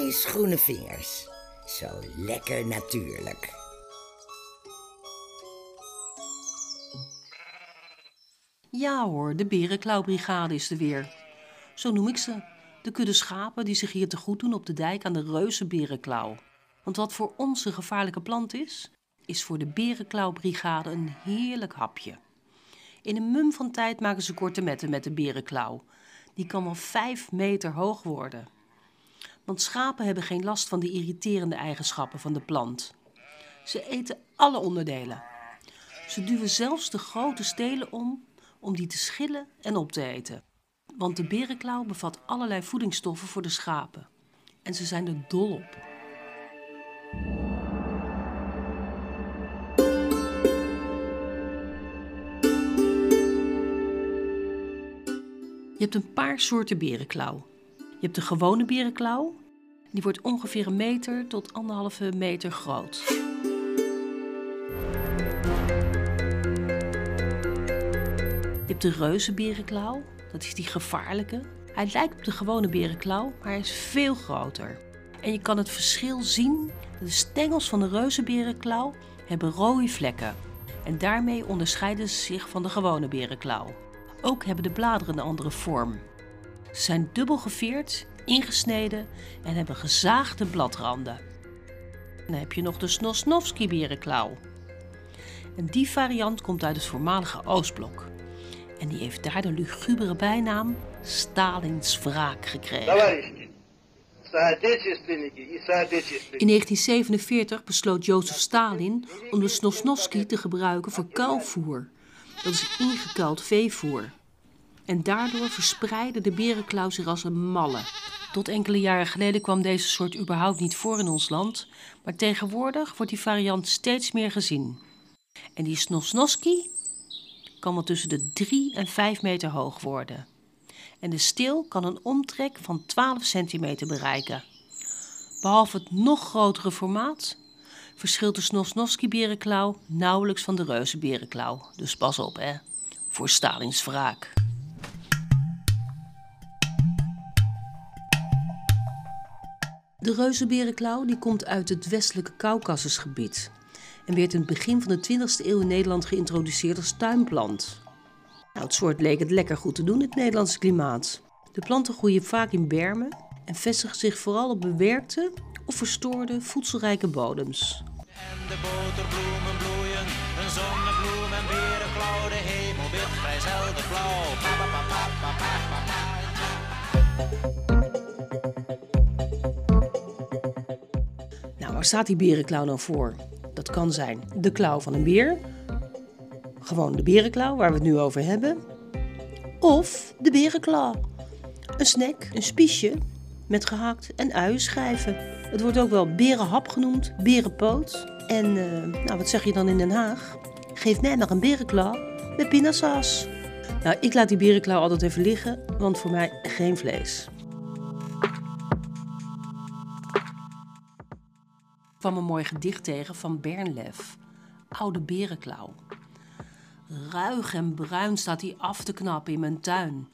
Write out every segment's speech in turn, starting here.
Dani's groene vingers. Zo lekker natuurlijk. Ja hoor, de Berenklauwbrigade is er weer. Zo noem ik ze. De kudde schapen die zich hier te goed doen op de dijk aan de reuze berenklauw. Want wat voor ons een gevaarlijke plant is, is voor de Berenklauwbrigade een heerlijk hapje. In een mum van tijd maken ze korte metten met de berenklauw. Die kan wel vijf meter hoog worden. Want schapen hebben geen last van de irriterende eigenschappen van de plant. Ze eten alle onderdelen. Ze duwen zelfs de grote stelen om om die te schillen en op te eten. Want de berenklauw bevat allerlei voedingsstoffen voor de schapen. En ze zijn er dol op. Je hebt een paar soorten berenklauw. Je hebt de gewone berenklauw. Die wordt ongeveer een meter tot anderhalve meter groot. Je hebt de reuzenberenklauw. Dat is die gevaarlijke. Hij lijkt op de gewone berenklauw, maar hij is veel groter. En je kan het verschil zien. De stengels van de reuzenberenklauw hebben rode vlekken. En daarmee onderscheiden ze zich van de gewone berenklauw. Ook hebben de bladeren een andere vorm. Ze zijn dubbel geveerd, ingesneden en hebben gezaagde bladranden. En dan heb je nog de Snosnowski berenklauw. En die variant komt uit het voormalige Oostblok. En die heeft daar de lugubere bijnaam Stalins wraak gekregen. In 1947 besloot Jozef Stalin om de Snosnowski te gebruiken voor kuilvoer. Dat is ingekuild veevoer. En daardoor verspreidde de berenklauw zich als een malle. Tot enkele jaren geleden kwam deze soort überhaupt niet voor in ons land, maar tegenwoordig wordt die variant steeds meer gezien. En die Snosnowski kan wel tussen de 3 en 5 meter hoog worden. En de steel kan een omtrek van 12 centimeter bereiken. Behalve het nog grotere formaat verschilt de Snosnowski-berenklauw nauwelijks van de reuzenberenklauw. Dus pas op, hè. Voor Stalins wraak. De reuzenberenklauw die komt uit het westelijke Caucasusgebied en werd in het begin van de 20e eeuw in Nederland geïntroduceerd als tuinplant. Nou, het soort leek het lekker goed te doen in het Nederlandse klimaat. De planten groeien vaak in bermen en vestigen zich vooral op bewerkte of verstoorde voedselrijke bodems. En de boterbloemen bloeien, een zonnebloem en berenklauw, de hemel wit, zelden waar staat die berenklauw nou voor? Dat kan zijn de klauw van een beer, gewoon de berenklauw waar we het nu over hebben, of de berenklauw. Een snack, een spiesje met gehakt en uienschijven. Het wordt ook wel berenhap genoemd, berenpoot. En eh, nou, wat zeg je dan in Den Haag? Geef mij maar een berenklauw met pindasaus. Nou, ik laat die berenklauw altijd even liggen, want voor mij geen vlees. Kwam een mooi gedicht tegen van Bernlef, Oude Berenklauw. Ruig en bruin staat hij af te knappen in mijn tuin.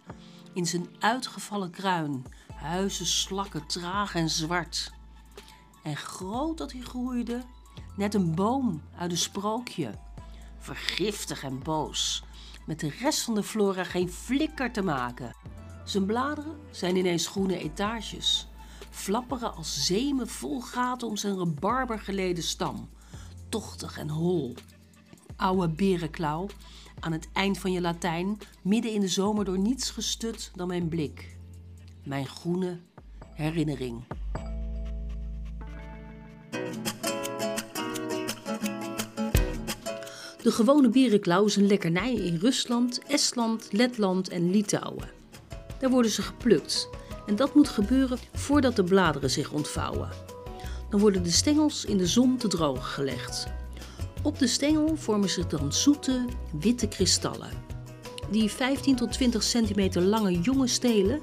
In zijn uitgevallen kruin, huizen slakken traag en zwart. En groot dat hij groeide, net een boom uit een sprookje. Vergiftig en boos, met de rest van de flora geen flikker te maken. Zijn bladeren zijn ineens groene etages, flapperen als zeemen vol gaten om zijn rebarber geleden stam. Tochtig en hol. Oude berenklauw, aan het eind van je Latijn, midden in de zomer door niets gestut dan mijn blik. Mijn groene herinnering. De gewone berenklauw is een lekkernij in Rusland, Estland, Letland en Litouwen. Daar worden ze geplukt en dat moet gebeuren voordat de bladeren zich ontvouwen. Dan worden de stengels in de zon te drogen gelegd. Op de stengel vormen zich dan zoete, witte kristallen. Die 15 tot 20 centimeter lange jonge stelen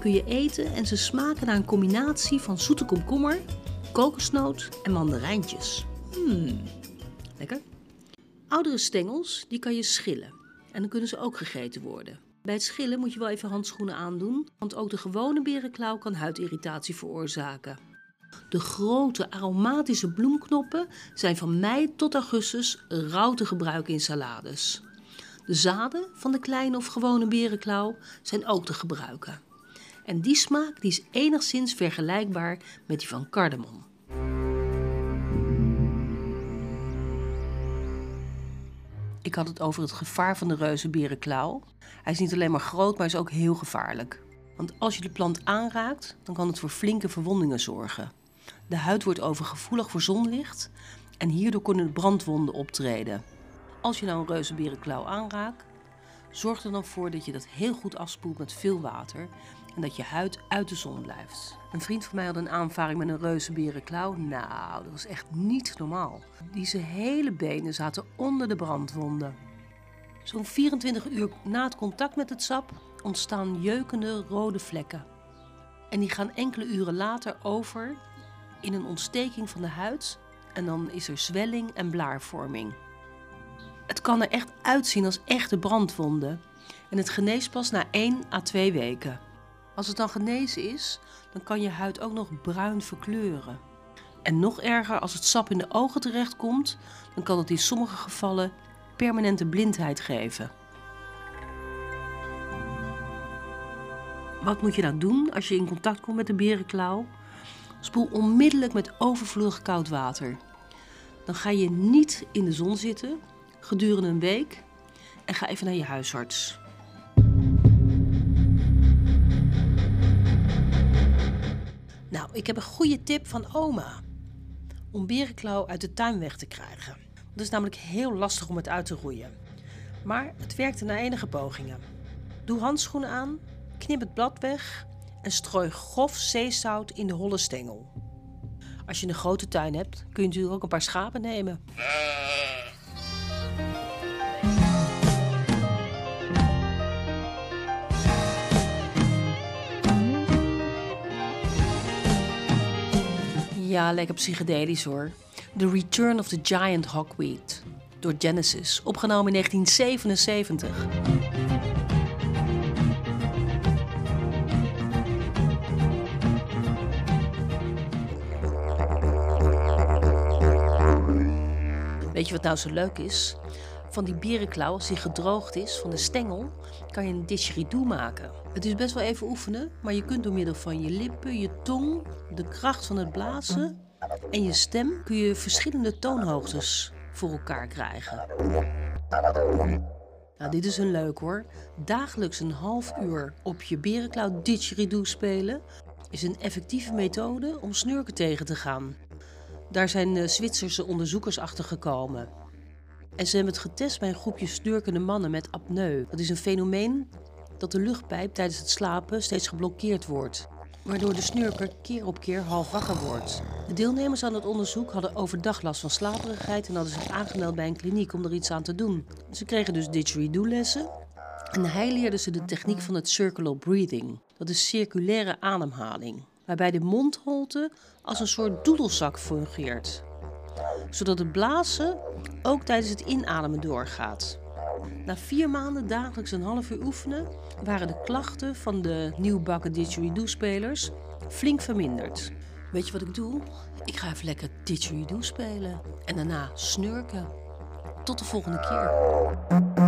kun je eten en ze smaken naar een combinatie van zoete komkommer, kokosnoot en mandarijntjes. Mmm, lekker. Oudere stengels die kan je schillen en dan kunnen ze ook gegeten worden. Bij het schillen moet je wel even handschoenen aandoen, want ook de gewone berenklauw kan huidirritatie veroorzaken. De grote aromatische bloemknoppen zijn van mei tot augustus rauw te gebruiken in salades. De zaden van de kleine of gewone berenklauw zijn ook te gebruiken. En die smaak die is enigszins vergelijkbaar met die van cardamom. Ik had het over het gevaar van de reuzenberenklauw. Hij is niet alleen maar groot, maar is ook heel gevaarlijk. Want als je de plant aanraakt, dan kan het voor flinke verwondingen zorgen. De huid wordt overgevoelig voor zonlicht en hierdoor kunnen brandwonden optreden. Als je nou een reuzenberenklauw aanraakt, zorg er dan voor dat je dat heel goed afspoelt met veel water en dat je huid uit de zon blijft. Een vriend van mij had een aanvaring met een reuzenberenklauw. Nou, dat was echt niet normaal. Die hele benen zaten onder de brandwonden. Zo'n 24 uur na het contact met het sap ontstaan jeukende rode vlekken. En die gaan enkele uren later over in een ontsteking van de huid en dan is er zwelling en blaarvorming. Het kan er echt uitzien als echte brandwonden en het geneest pas na 1 à 2 weken. Als het dan genezen is, dan kan je huid ook nog bruin verkleuren. En nog erger, als het sap in de ogen terechtkomt, dan kan het in sommige gevallen permanente blindheid geven. Wat moet je nou doen als je in contact komt met de berenklauw? Spoel onmiddellijk met overvloedig koud water. Dan ga je niet in de zon zitten gedurende een week en ga even naar je huisarts. Ik heb een goede tip van oma. Om berenklauw uit de tuin weg te krijgen. Het is namelijk heel lastig om het uit te roeien. Maar het werkte na enige pogingen. Doe handschoenen aan, knip het blad weg en strooi grof zeezout in de holle stengel. Als je een grote tuin hebt, kun je natuurlijk ook een paar schapen nemen. Ja, lekker psychedelisch hoor. The Return of the Giant Hawkweed door Genesis, opgenomen in 1977. Weet je wat nou zo leuk is? Van die berenklauw, als die gedroogd is van de stengel, kan je een didgeridoo maken. Het is best wel even oefenen, maar je kunt door middel van je lippen, je tong, de kracht van het blazen en je stem kun je verschillende toonhoogtes voor elkaar krijgen. Nou, dit is een leuk hoor. Dagelijks een half uur op je berenklauw didgeridoo spelen is een effectieve methode om snurken tegen te gaan. Daar zijn de Zwitserse onderzoekers achter gekomen. En ze hebben het getest bij een groepje snurkende mannen met apneu. Dat is een fenomeen dat de luchtpijp tijdens het slapen steeds geblokkeerd wordt. Waardoor de snurker keer op keer half wakker wordt. De deelnemers aan het onderzoek hadden overdag last van slaperigheid en hadden zich aangemeld bij een kliniek om er iets aan te doen. Ze kregen dus didgeridoo-lessen en hij leerde ze de techniek van het circular breathing. Dat is circulaire ademhaling, waarbij de mondholte als een soort doedelzak fungeert. Zodat het blazen ook tijdens het inademen doorgaat. Na vier maanden dagelijks een half uur oefenen waren de klachten van de nieuwbakken didgeridoo-spelers flink verminderd. Weet je wat ik doe? Ik ga even lekker didgeridoo spelen en daarna snurken. Tot de volgende keer.